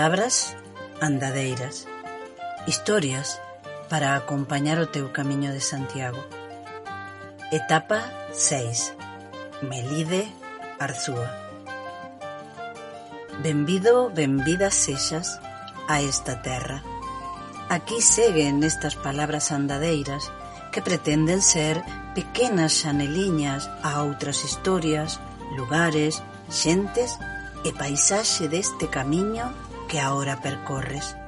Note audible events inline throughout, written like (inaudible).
Palabras andadeiras. Historias para acompañar o teu camiño de Santiago. Etapa 6. Melide Arzúa. Benvido, benvidas sexas a esta terra. Aquí seguen estas palabras andadeiras que pretenden ser pequenas xaneliñas a outras historias, lugares, xentes e paisaxe deste camiño que agora percorres.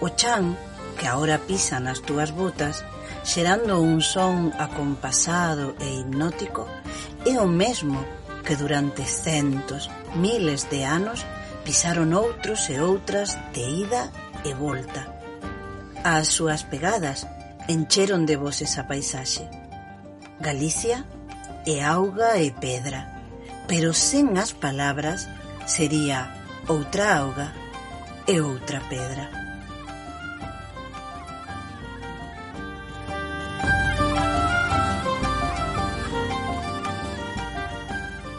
O chan que agora pisa nas túas botas, xerando un son acompasado e hipnótico, é o mesmo que durante centos, miles de anos pisaron outros e outras de ida e volta. As súas pegadas encheron de voces a paisaxe. Galicia é auga e pedra, pero sen as palabras sería outra auga e outra pedra.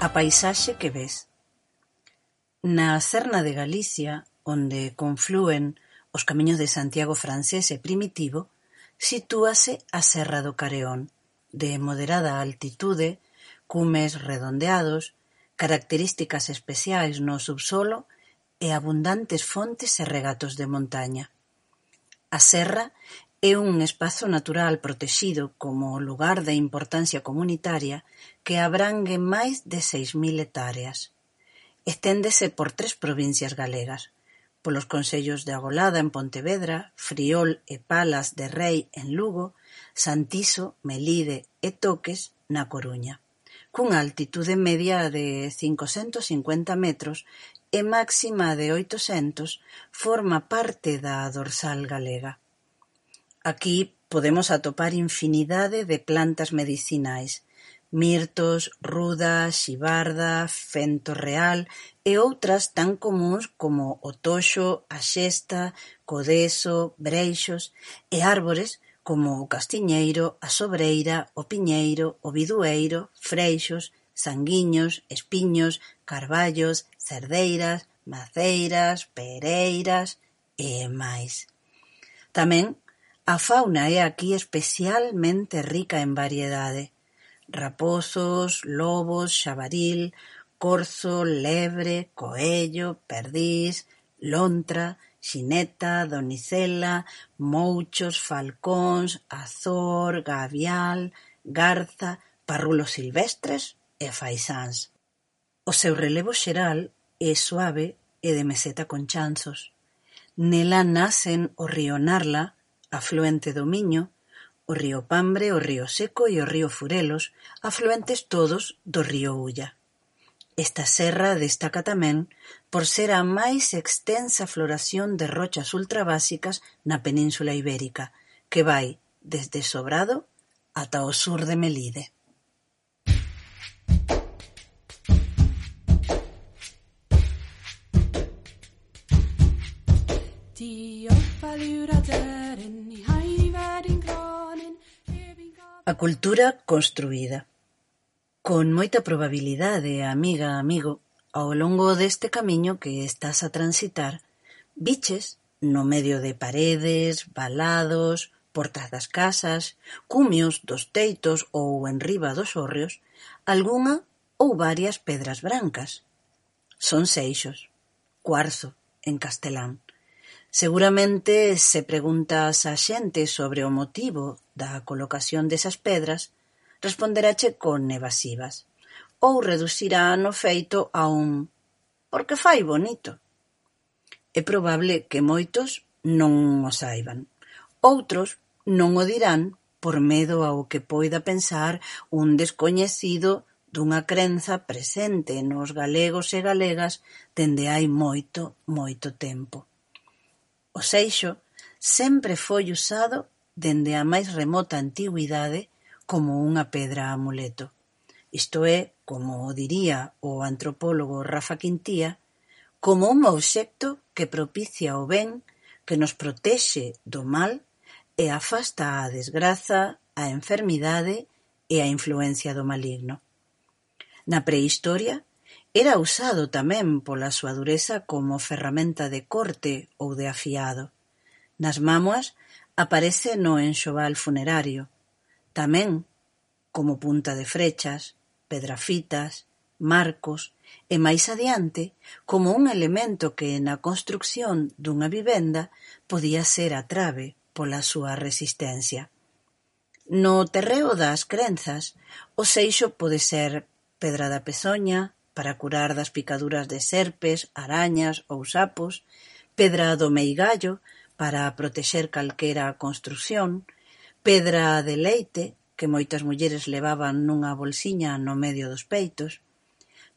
A paisaxe que ves. Na Serna de Galicia, onde conflúen os camiños de Santiago francés e primitivo, sitúase a Serra do Careón, de moderada altitude, cumes redondeados, características especiais no subsolo e abundantes fontes e regatos de montaña. A serra é un espazo natural protexido como lugar de importancia comunitaria que abrangue máis de seis mil hectáreas. Esténdese por tres provincias galegas, polos concellos de Agolada en Pontevedra, Friol e Palas de Rei en Lugo, Santiso, Melide e Toques na Coruña cunha altitude media de cincocentos cincuenta metros e máxima de oitocentos forma parte da dorsal galega. Aquí podemos atopar infinidade de plantas medicinais: mirtos, ruda, xibarda, fento real e outras tan comúns como o toxo, a xesta, codeso, breixos e árbores como o castiñeiro, a sobreira, o piñeiro, o bidueiro, freixos sanguiños, espiños, carballos, cerdeiras, maceiras, pereiras e máis. Tamén a fauna é aquí especialmente rica en variedade. Raposos, lobos, xabaril, corzo, lebre, coello, perdiz, lontra, xineta, donicela, mouchos, falcóns, azor, gavial, garza, parrulos silvestres e faisáns; o seu relevo xeral é suave e de meseta con chanzos; nela nacen o río Narla, afluente do Miño, o río Pambre, o río Seco e o río Furelos, afluentes todos do río Ulla. Esta serra destaca tamén por ser a máis extensa floración de rochas ultrabásicas na Península Ibérica, que vai desde Sobrado ata o sur de Melide. A cultura construída. Con moita probabilidade, amiga, amigo, ao longo deste camiño que estás a transitar, biches, no medio de paredes, balados, portas das casas, cumios dos teitos ou enriba dos hórreos, algunha ou varias pedras brancas. Son seixos, cuarzo, en castelán. Seguramente se preguntas á xente sobre o motivo da colocación desas pedras, responderache con evasivas, ou reducirá no feito a un «porque fai bonito». É probable que moitos non o saiban. Outros non o dirán por medo ao que poida pensar un descoñecido dunha crenza presente nos galegos e galegas dende hai moito, moito tempo. O seixo sempre foi usado dende a máis remota antigüidade como unha pedra amuleto, isto é, como o diría o antropólogo Rafa Quintía, como un obxecto que propicia o ben, que nos protexe do mal e afasta a desgraza, a enfermidade e a influencia do maligno. Na prehistoria Era usado tamén pola súa dureza como ferramenta de corte ou de afiado; nas mámoas aparece no enxoval funerario; tamén como punta de frechas, pedrafitas, marcos e máis adiante como un elemento que na construción dunha vivenda podía ser a trave pola súa resistencia. No terreo das crenzas o seixo pode ser pedra da pezoña, para curar das picaduras de serpes, arañas ou sapos, pedra do meigallo para protexer calquera construción, pedra de leite que moitas mulleres levaban nunha bolsiña no medio dos peitos,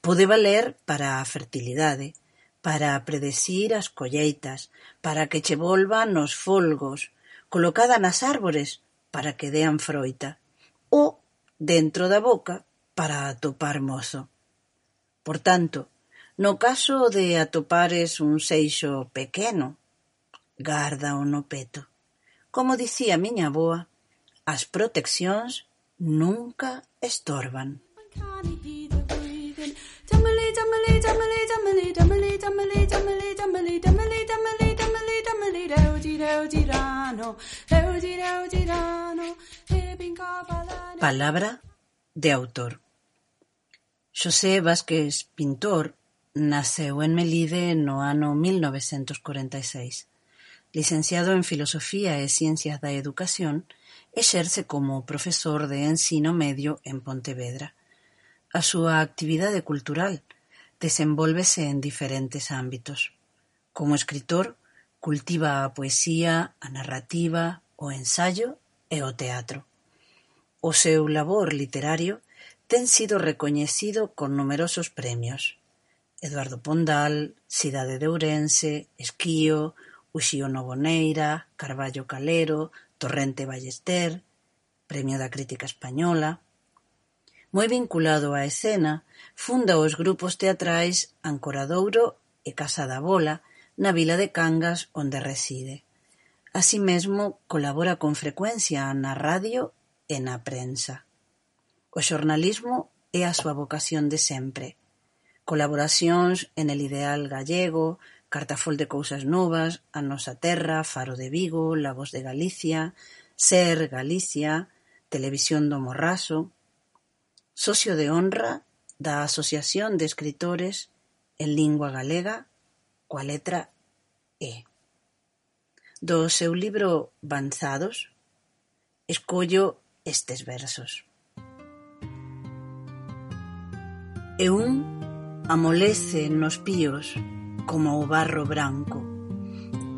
pode valer para a fertilidade, para predecir as colleitas, para que che volvan os folgos, colocada nas árbores para que dean froita, ou dentro da boca para atopar mozo. Por tanto, no caso de atopares un seixo pequeno, gárdao no peto. Como dicía miña avoa, as proteccións nunca estorban. Palabra de autor. Xosé Vázquez Pintor naceu en Melide no ano mil novecentos corenta e seis. Licenciado en Filosofía e Ciencias da Educación, exerce como profesor de ensino medio en Pontevedra. A súa actividade cultural desenvólvese en diferentes ámbitos. Como escritor, cultiva a poesía, a narrativa, o ensaio e o teatro. O seu labor literario Ten sido recoñecido con numerosos premios: Eduardo Pondal, Cidade de Ourense, Esquío, Uxío Novoneira, Carballo Calero, Torrente Ballester... Premio da Crítica Española... Moi vinculado á escena, funda os grupos teatrais Ancoradouro e Casa da Bola na vila de Cangas onde reside. Así mesmo colabora con frecuencia na radio e na prensa. O xornalismo é a súa vocación de sempre: colaboracións en El Ideal Gallego, Cartafol de cousas novas, A nosa terra, Faro de Vigo, La Voz de Galicia, Ser Galicia, Televisión do Morrazo... Socio de honra da Asociación de Escritores en Lingua Galega coa letra E. Do seu libro Vanzados escollo estes versos. e un amolece nos píos como o barro branco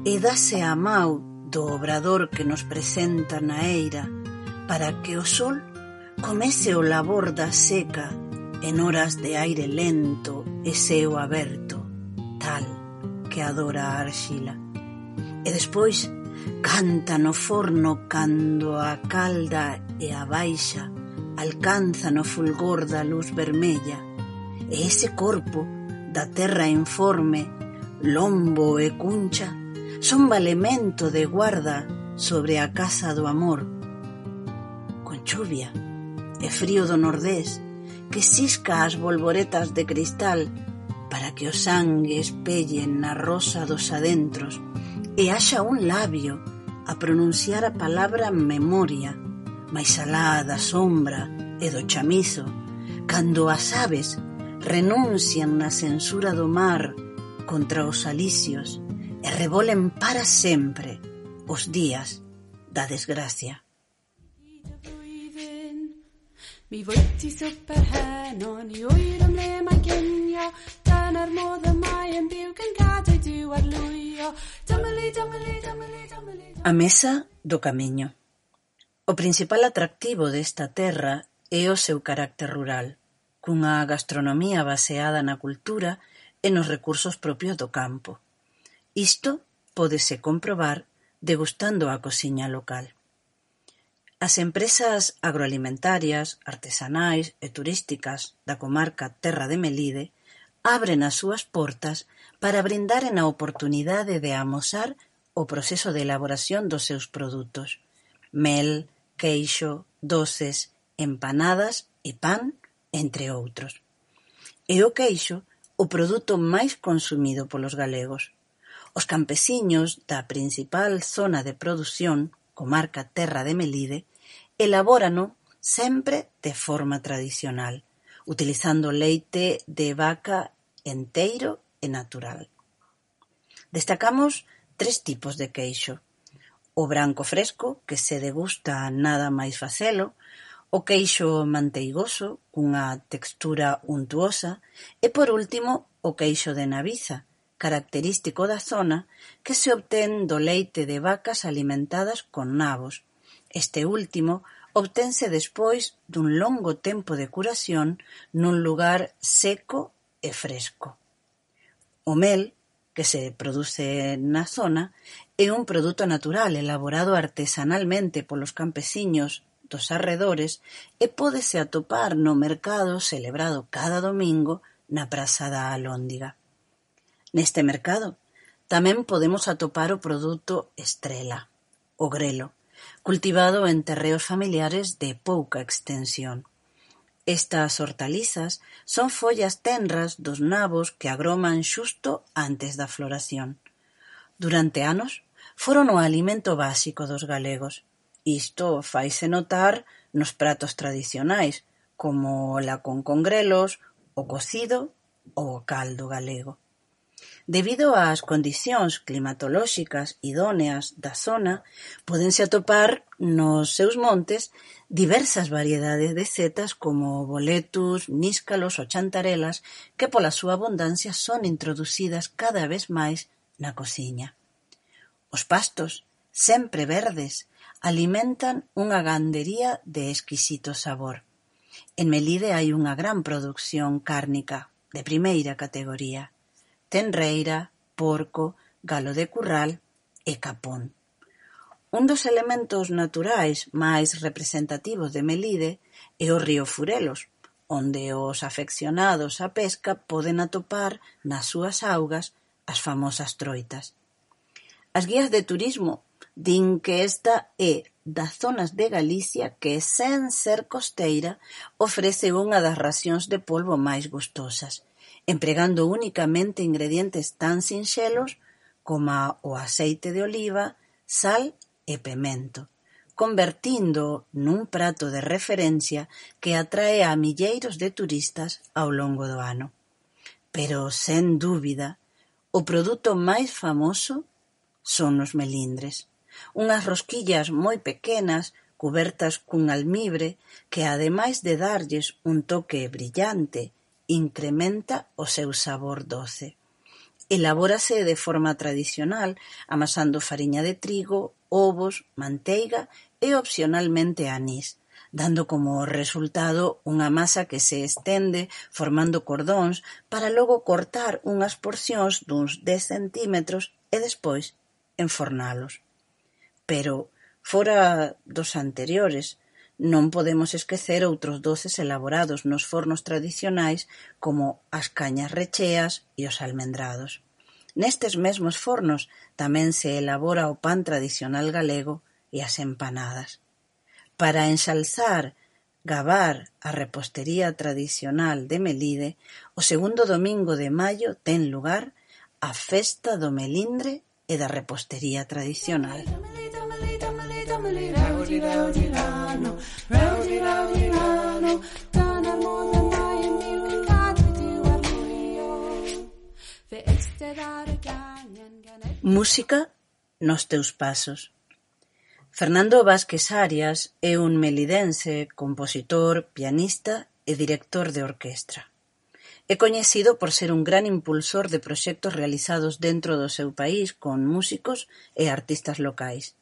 e dase a mau do obrador que nos presenta na eira para que o sol comece o labor da seca en horas de aire lento e seo aberto, tal que adora a arxila. E despois canta no forno cando a calda e a baixa alcanza no fulgor da luz vermella e ese corpo da terra informe, lombo e cuncha, son valemento de guarda sobre a casa do amor. Con chuvia e frío do nordés, que cisca as bolboretas de cristal para que o sangue espellen na rosa dos adentros e haxa un labio a pronunciar a palabra memoria, máis alá da sombra e do chamizo, cando as aves renuncian na censura do mar contra os alicios e revolen para sempre os días da desgracia. Mi võtsi sõpper hän on juidum leemakin ja tänar muuda maien piukan kaata ar luio. Tamali, tamali, tamali, tamali. A mesa do camiño. O principal atractivo desta terra é o seu carácter rural cunha gastronomía baseada na cultura e nos recursos propios do campo. Isto pódese comprobar degustando a cociña local. As empresas agroalimentarias, artesanais e turísticas da comarca Terra de Melide abren as súas portas para brindaren a oportunidade de amosar o proceso de elaboración dos seus produtos. Mel, queixo, doces, empanadas e pan entre outros. E o queixo o produto máis consumido polos galegos. Os campesiños da principal zona de produción, comarca Terra de Melide, elabórano sempre de forma tradicional, utilizando leite de vaca enteiro e natural. Destacamos tres tipos de queixo: o branco fresco, que se degusta nada máis facelo, o queixo manteigoso cunha textura untuosa e por último o queixo de Naviza, característico da zona, que se obtén do leite de vacas alimentadas con nabos. Este último obtense despois dun longo tempo de curación nun lugar seco e fresco. O mel, que se produce na zona, é un produto natural elaborado artesanalmente polos campesiños dos arredores e pódese atopar no mercado celebrado cada domingo na Praza da Alóndiga. Neste mercado tamén podemos atopar o produto estrela, o grelo, cultivado en terreos familiares de pouca extensión. Estas hortalizas son follas tenras dos nabos que agroman xusto antes da floración. Durante anos foron o alimento básico dos galegos. Isto faise notar nos pratos tradicionais como o con congrelos, o cocido ou o caldo galego. Debido ás condicións climatolóxicas idóneas da zona pódense atopar nos seus montes diversas variedades de setas como boletus, níscalos ou chantarelas que pola súa abundancia son introducidas cada vez máis na cociña. Os pastos, sempre verdes, Alimentan unha gandería de exquisito sabor. En Melide hai unha gran produción cárnica, de primeira categoría: tenreira, porco, galo de curral e capón. Un dos elementos naturais máis representativos de Melide é o río Furelos, onde os afeccionados á pesca poden atopar nas súas augas as famosas troitas. As guías de turismo Din que esta é das zonas de Galicia que, sen ser costeira, ofrece unha das racións de polbo máis gustosas, empregando unicamente ingredientes tan sinxelos coma o aceite de oliva, sal e pemento, convertindo nun prato de referencia que atrae a milleiros de turistas ao longo do ano. Pero, sen dúbida, o produto máis famoso son os melindres. Unhas rosquillas moi pequenas cubertas cun almibre que ademais de darlles un toque brillante incrementa o seu sabor doce. Elabórase de forma tradicional amasando fariña de trigo, ovos, manteiga e opcionalmente anís, dando como resultado unha masa que se estende formando cordóns para logo cortar unhas porcións duns 10 centímetros e despois enfornalos. Pero, fora dos anteriores, non podemos esquecer outros doces elaborados nos fornos tradicionais como as cañas recheas e os almendrados. Nestes mesmos fornos tamén se elabora o pan tradicional galego e as empanadas. Para ensalzar gabar a repostería tradicional de Melide, o segundo domingo de maio ten lugar a Festa do Melindre e da Repostería Tradicional mae Música nos teus pasos. Fernando Vázquez Arias é un melidense, compositor, pianista e director de orquestra. É coñecido por ser un gran impulsor de proxectos realizados dentro do seu país con músicos e artistas locais.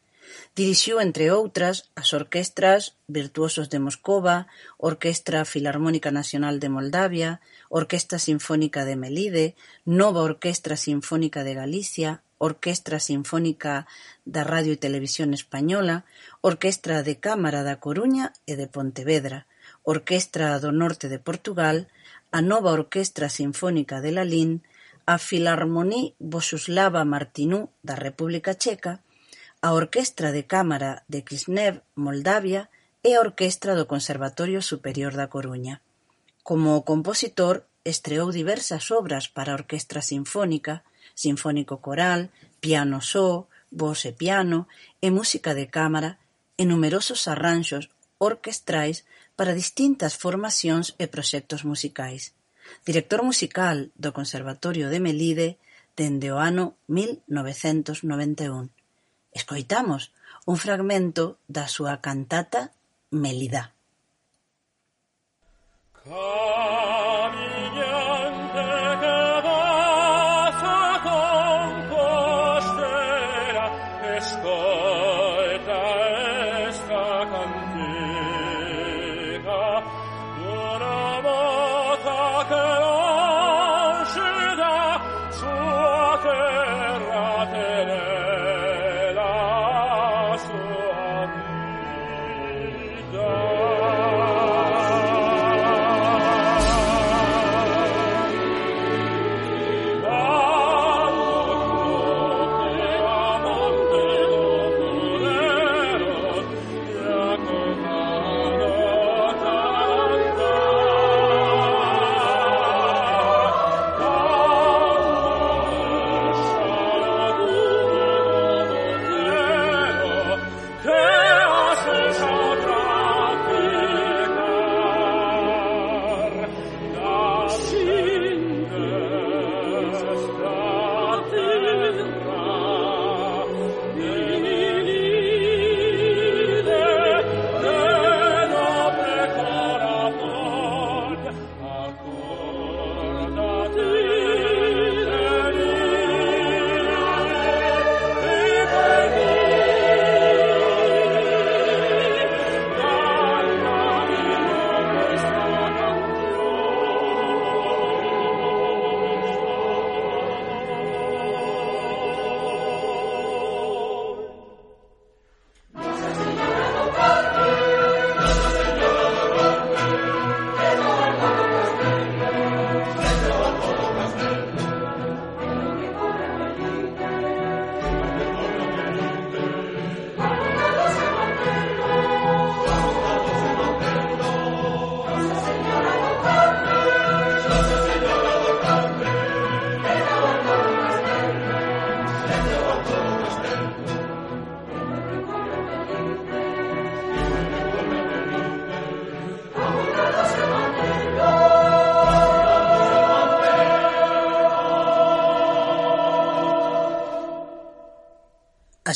Dirixiu entre outras as orquestras Virtuosos de Moscova, Orquestra Filarmónica Nacional de Moldavia, Orquestra Sinfónica de Melide, Nova Orquestra Sinfónica de Galicia, Orquestra Sinfónica da Radio e Televisión Española, Orquestra de Cámara da Coruña e de Pontevedra, Orquestra do Norte de Portugal, a Nova Orquestra Sinfónica de Lalín, a Filharmonie Bosuslava Martinú da República Checa A orquestra de cámara de Kisnev, Moldavia, é a orquestra do Conservatorio Superior da Coruña. Como compositor estreou diversas obras para orquestra sinfónica, sinfónico-coral, piano só, voz e piano e música de cámara e numerosos arranxos orquestrais para distintas formacións e proxectos musicais. Director musical do Conservatorio de Melide dende o ano 1991. Escoitamos un fragmento da súa cantata "Melidá".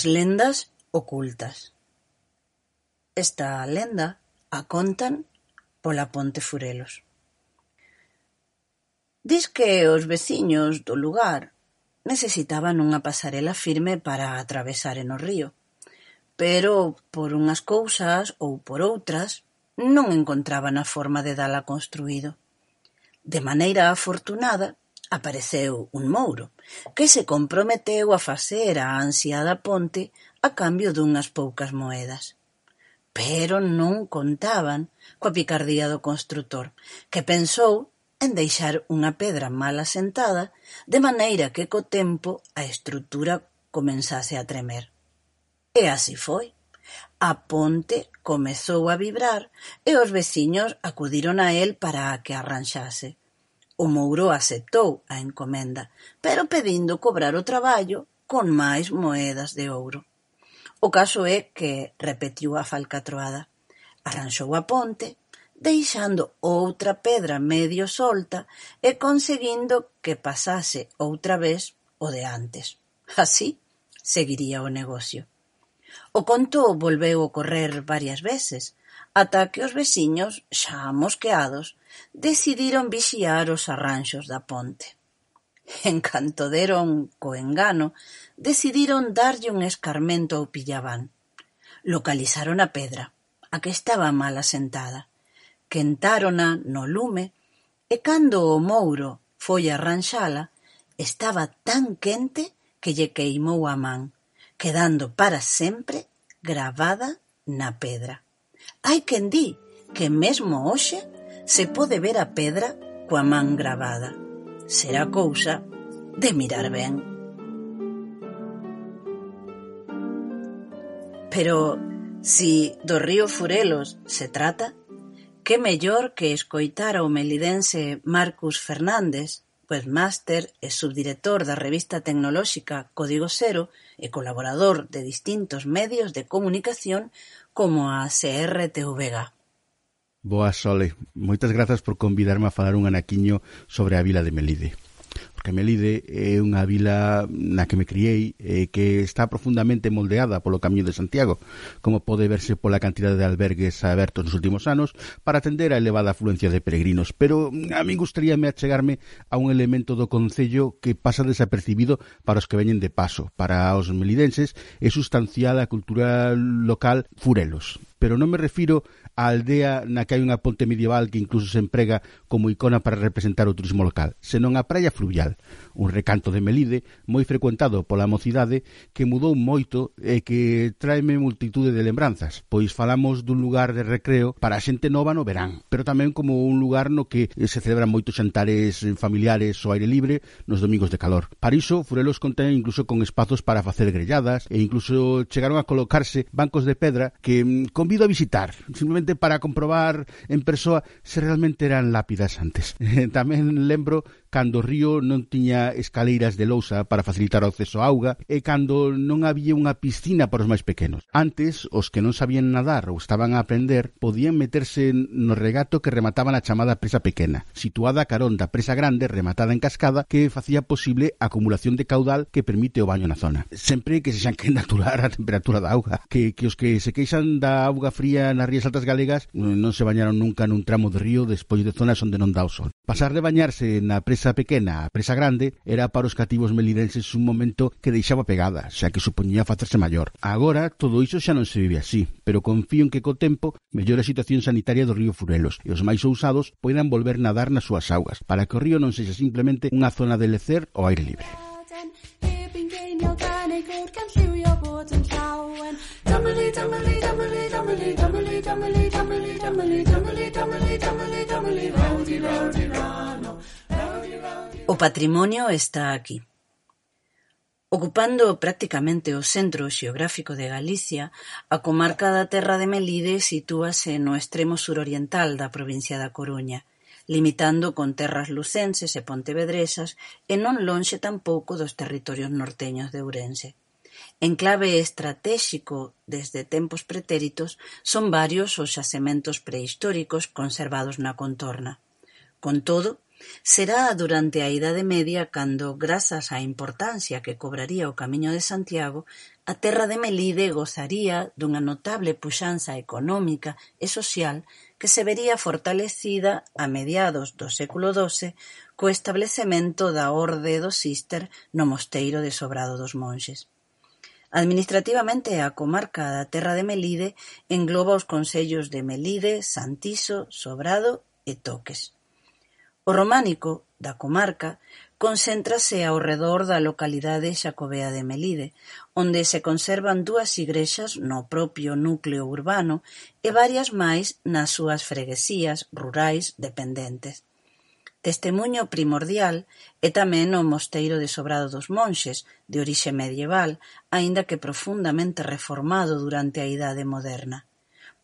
lendas ocultas. Esta lenda a contan pola ponte Furelos. Dis que os veciños do lugar necesitaban unha pasarela firme para atravesaren o río, pero por unhas cousas ou por outras non encontraban a forma de dala construído. De maneira afortunada, apareceu un mouro, que se comprometeu a facer a ansiada ponte a cambio dunhas poucas moedas. Pero non contaban coa picardía do construtor, que pensou en deixar unha pedra mal asentada de maneira que co tempo a estrutura comenzase a tremer. E así foi. A ponte comezou a vibrar e os veciños acudiron a el para a que arranxase. O Mouro aceptou a encomenda, pero pedindo cobrar o traballo con máis moedas de ouro. O caso é que repetiu a falcatroada. Arranxou a ponte, deixando outra pedra medio solta e conseguindo que pasase outra vez o de antes. Así seguiría o negocio. O conto volveu ocorrer varias veces, Ata que os veciños, xa mosqueados, decidiron vixiar os arranxos da ponte. En canto deron co engano, decidiron darlle un escarmento ao pillabán. Localizaron a pedra, a que estaba mal asentada. Quentárona no lume e cando o mouro foi arranxala, estaba tan quente que lle queimou a man, quedando para sempre gravada na pedra. Hai quen di que mesmo hoxe se pode ver a pedra coa man gravada. Será cousa de mirar ben. Pero si do río Furelos se trata, que mellor que escoitar ao melidense Marcus Fernández, webmaster e subdirector da revista tecnolóxica Código Cero e colaborador de distintos medios de comunicación como a CRTVG. Boas, Boa Sole, moitas grazas por convidarme a falar un anaquiño sobre a vila de Melide. Camelide é unha vila na que me criei e que está profundamente moldeada polo Camiño de Santiago, como pode verse pola cantidad de albergues abertos nos últimos anos para atender a elevada afluencia de peregrinos. Pero mm, a mí gustaríame achegarme a un elemento do Concello que pasa desapercibido para os que veñen de paso. Para os melidenses é sustancial a cultura local Furelos. Pero non me refiro a aldea na que hai unha ponte medieval que incluso se emprega como icona para representar o turismo local, senón a praia fluvial, un recanto de Melide moi frecuentado pola mocidade que mudou moito e que traeme multitude de lembranzas, pois falamos dun lugar de recreo para a xente nova no verán, pero tamén como un lugar no que se celebran moitos xantares familiares ao aire libre nos domingos de calor. Para iso, Furelos contén incluso con espazos para facer grelladas e incluso chegaron a colocarse bancos de pedra que mm, convido a visitar, simplemente para comprobar en persoa se realmente eran lápidas antes. (laughs) Tamén lembro cando o río non tiña escaleiras de lousa para facilitar o acceso á auga e cando non había unha piscina para os máis pequenos. Antes, os que non sabían nadar ou estaban a aprender podían meterse no regato que remataba na chamada presa pequena, situada a carón da presa grande rematada en cascada que facía posible a acumulación de caudal que permite o baño na zona. Sempre que se xanque (laughs) natural a temperatura da auga, que, que os que se queixan da auga fría nas rías altas galegas eh, non se bañaron nunca nun tramo de río despois de zonas onde non dá o sol. Pasar de bañarse na presa pequena á presa grande era para os cativos melidenses un momento que deixaba pegada, xa que supoñía facerse maior. Agora, todo iso xa non se vive así, pero confío en que co tempo mellore a situación sanitaria do río Furelos e os máis ousados poidan volver nadar nas súas augas, para que o río non sexa simplemente unha zona de lecer ao aire libre. O patrimonio está aquí. Ocupando prácticamente o centro xeográfico de Galicia, a comarca da Terra de Melide sitúase no extremo suroriental da provincia da Coruña, limitando con terras lucenses e pontevedresas e non lonxe tampouco dos territorios norteños de Ourense. En clave estratéxico desde tempos pretéritos son varios os xacementos prehistóricos conservados na contorna; con todo, será durante a Idade Media cando, grazas á importancia que cobraría o Camiño de Santiago, a terra de Melide gozaría dunha notable puxanza económica e social que se vería fortalecida a mediados do século XII co establecemento da Orde do Cister no mosteiro de Sobrado dos Monxes. Administrativamente a comarca da Terra de Melide engloba os concellos de Melide, Santiso, Sobrado e Toques. O románico da comarca concéntrase ao redor da localidade xacobea de Melide, onde se conservan dúas igrexas no propio núcleo urbano e varias máis nas súas freguesías rurais dependentes. Testemuño primordial é tamén o mosteiro de Sobrado dos Monxes, de orixe medieval aínda que profundamente reformado durante a Idade Moderna.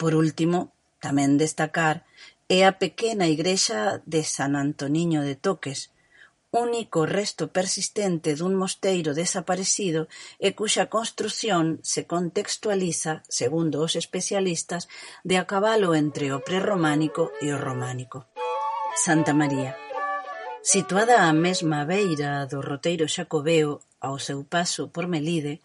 Por último, tamén destacar é a pequena igrexa de San Antoniño de Toques, único resto persistente dun mosteiro desaparecido e cuxa construción se contextualiza, segundo os especialistas, de a cabalo entre o prerrománico e o románico. Santa María Situada á mesma beira do roteiro xacobeo ao seu paso por Melide,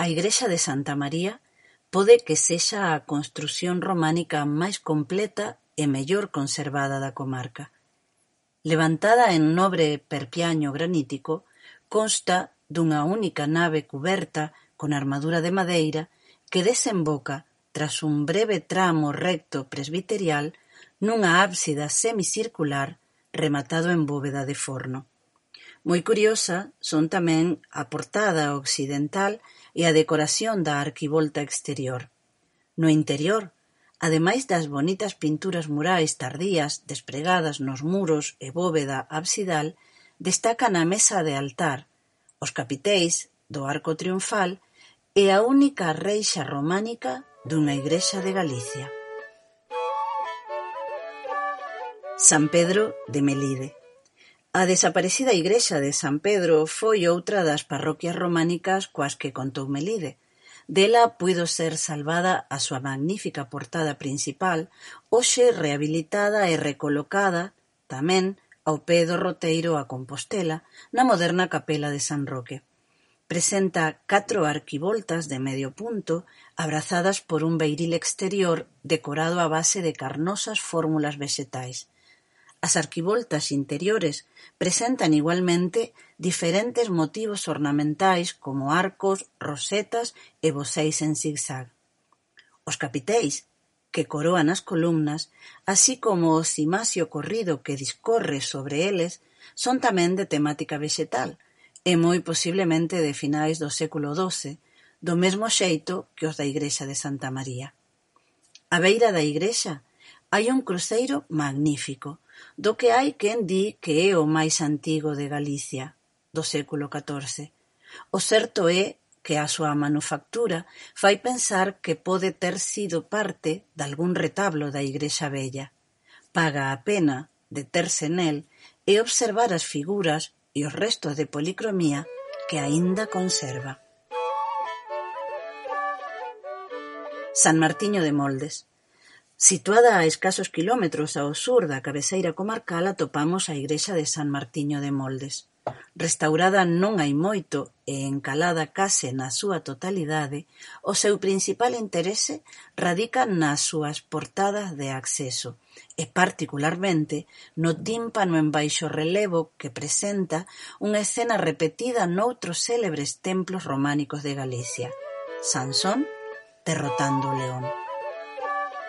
a igrexa de Santa María pode que sexa a construción románica máis completa e mellor conservada da comarca. Levantada en nobre perpiaño granítico, consta dunha única nave cuberta con armadura de madeira que desemboca, tras un breve tramo recto presbiterial, nunha ábsida semicircular rematado en bóveda de forno. Moi curiosa son tamén a portada occidental e a decoración da arquivolta exterior. No interior, ademais das bonitas pinturas murais tardías despregadas nos muros e bóveda absidal, destacan a mesa de altar, os capiteis do arco triunfal e a única reixa románica dunha igrexa de Galicia. San Pedro de Melide. A desaparecida igrexa de San Pedro foi outra das parroquias románicas coas que contou Melide. Dela puido ser salvada a súa magnífica portada principal, hoxe rehabilitada e recolocada, tamén, ao pé do roteiro a Compostela, na moderna capela de San Roque presenta catro arquivoltas de medio punto abrazadas por un beiril exterior decorado a base de carnosas fórmulas vexetais. As arquivoltas interiores presentan igualmente diferentes motivos ornamentais como arcos, rosetas e boceis en zigzag. Os capiteis, que coroan as columnas, así como o cimacio corrido que discorre sobre eles, son tamén de temática vexetal e moi posiblemente de finais do século doce, do mesmo xeito que os da igrexa de Santa María. Á beira da igrexa hai un cruceiro magnífico, do que hai quen di que é o máis antigo de Galicia, do século catorce. O certo é que a súa manufactura fai pensar que pode ter sido parte dalgún retablo da Igrexa Vella. Paga a pena deterse nel e observar as figuras e os restos de policromía que aínda conserva. San Martiño de Moldes Situada a escasos quilómetros ao sur da cabeceira comarcal atopamos a igrexa de San Martiño de Moldes, restaurada non hai moito e encalada case na súa totalidade, o seu principal interese radica nas súas portadas de acceso e particularmente no tímpano en baixo relevo que presenta unha escena repetida noutros célebres templos románicos de Galicia. Sansón derrotando o león.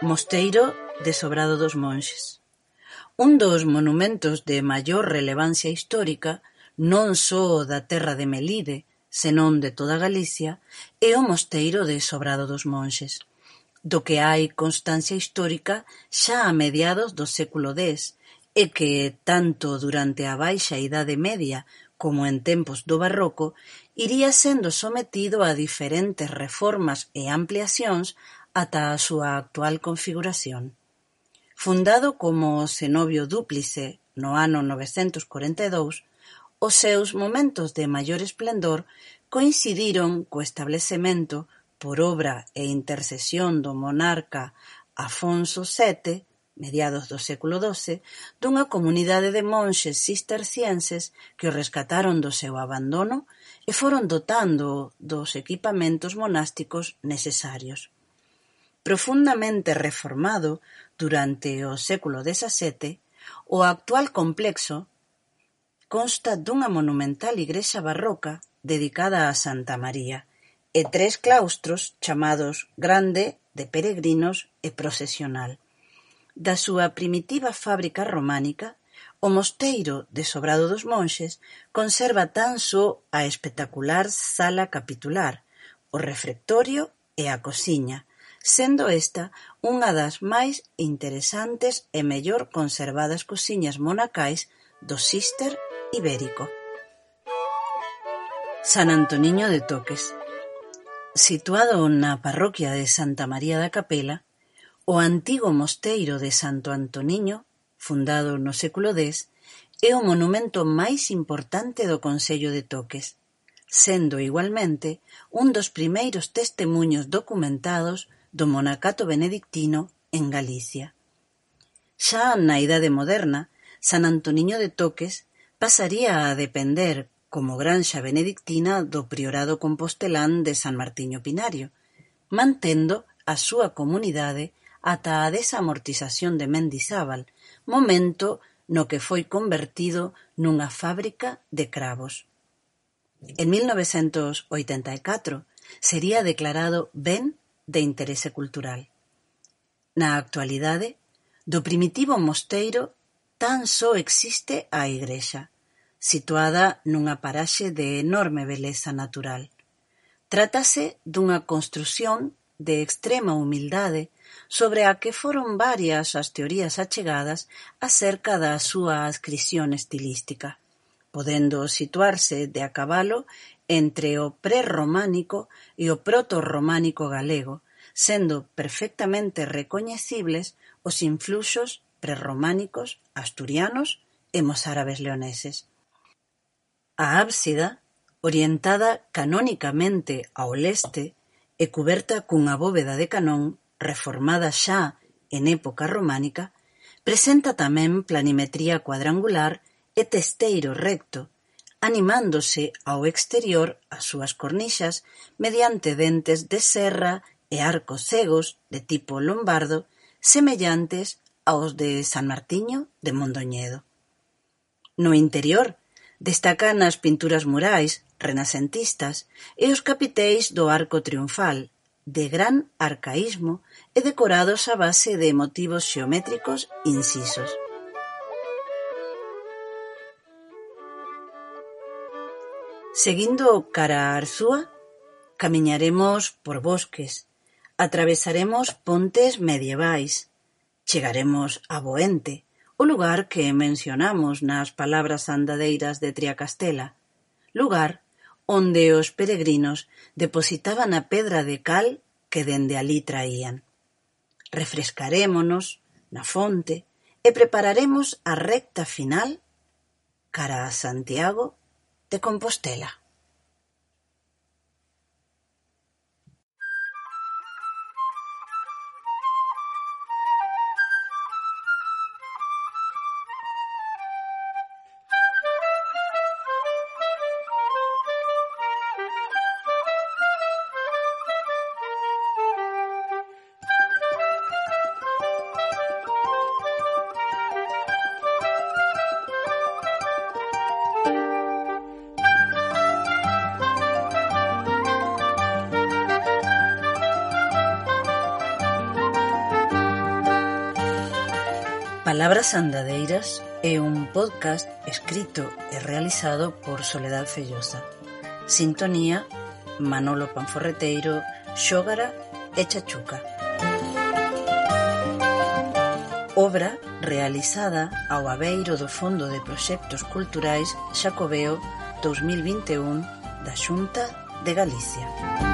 Mosteiro de Sobrado dos Monxes. Un dos monumentos de maior relevancia histórica non só da terra de Melide, senón de toda Galicia, é o mosteiro de Sobrado dos Monxes, do que hai constancia histórica xa a mediados do século X e que, tanto durante a Baixa Idade Media como en tempos do Barroco, iría sendo sometido a diferentes reformas e ampliacións ata a súa actual configuración. Fundado como Cenobio Dúplice no ano novecentos corenta e dous, os seus momentos de maior esplendor coincidiron co establecemento, por obra e intercesión do monarca Afonso VII, mediados do século XII, dunha comunidade de monxes cistercienses que o rescataron do seu abandono e foron dotando dos equipamentos monásticos necesarios. Profundamente reformado durante o século XVII, o actual complexo consta dunha monumental igrexa barroca dedicada a Santa María e tres claustros chamados Grande de peregrinos e Procesional. Da súa primitiva fábrica románica, o mosteiro de Sobrado dos Monxes conserva tan só a espectacular sala capitular, o refectorio e a cociña, sendo esta unha das máis interesantes e mellor conservadas cociñas monacais do Císter ibérico. San Antoniño de Toques Situado na parroquia de Santa María da Capela, o antigo mosteiro de Santo Antoniño, fundado no século X, é o monumento máis importante do Concello de Toques, sendo igualmente un dos primeiros testemuños documentados do monacato benedictino en Galicia. Xa na Idade Moderna, San Antoniño de Toques pasaría a depender como granxa benedictina do priorado compostelán de San Martiño Pinario, mantendo a súa comunidade ata a desamortización de Mendizábal, momento no que foi convertido nunha fábrica de cravos. En 1984 sería declarado ben de interese cultural. Na actualidade, do primitivo mosteiro tan só existe a igrexa, situada nunha paraxe de enorme beleza natural. Trátase dunha construción de extrema humildade sobre a que foron varias as teorías achegadas acerca da súa adscrición estilística, podendo situarse de a cabalo entre o prerrománico e o protorrománico galego sendo perfectamente recoñecibles os influxos prerrománicos, asturianos e mozárabes leoneses. A ábsida, orientada canónicamente ao leste e cuberta cunha bóveda de canón reformada xa en época románica, presenta tamén planimetría cuadrangular e testeiro recto animándose ao exterior as súas cornixas mediante dentes de serra e arcos cegos de tipo lombardo semellantes aos de San Martiño de Mondoñedo. No interior destacan as pinturas murais renacentistas e os capiteis do arco triunfal, de gran arcaísmo e decorados a base de motivos xeométricos incisos. Seguindo cara a Arzúa camiñaremos por bosques, atravesaremos pontes medievais, chegaremos a Boente, o lugar que mencionamos nas palabras andadeiras de Triacastela, lugar onde os peregrinos depositaban a pedra de cal que dende alí traían. Refrescarémonos na fonte e prepararemos a recta final cara a Santiago de Compostela. Palabras Andadeiras é un podcast escrito e realizado por Soledad Fellosa. Sintonía, Manolo Panforreteiro, Xógara e Chachuca. Obra realizada ao abeiro do Fondo de Proxectos Culturais Xacobeo 2021 da Xunta de Galicia.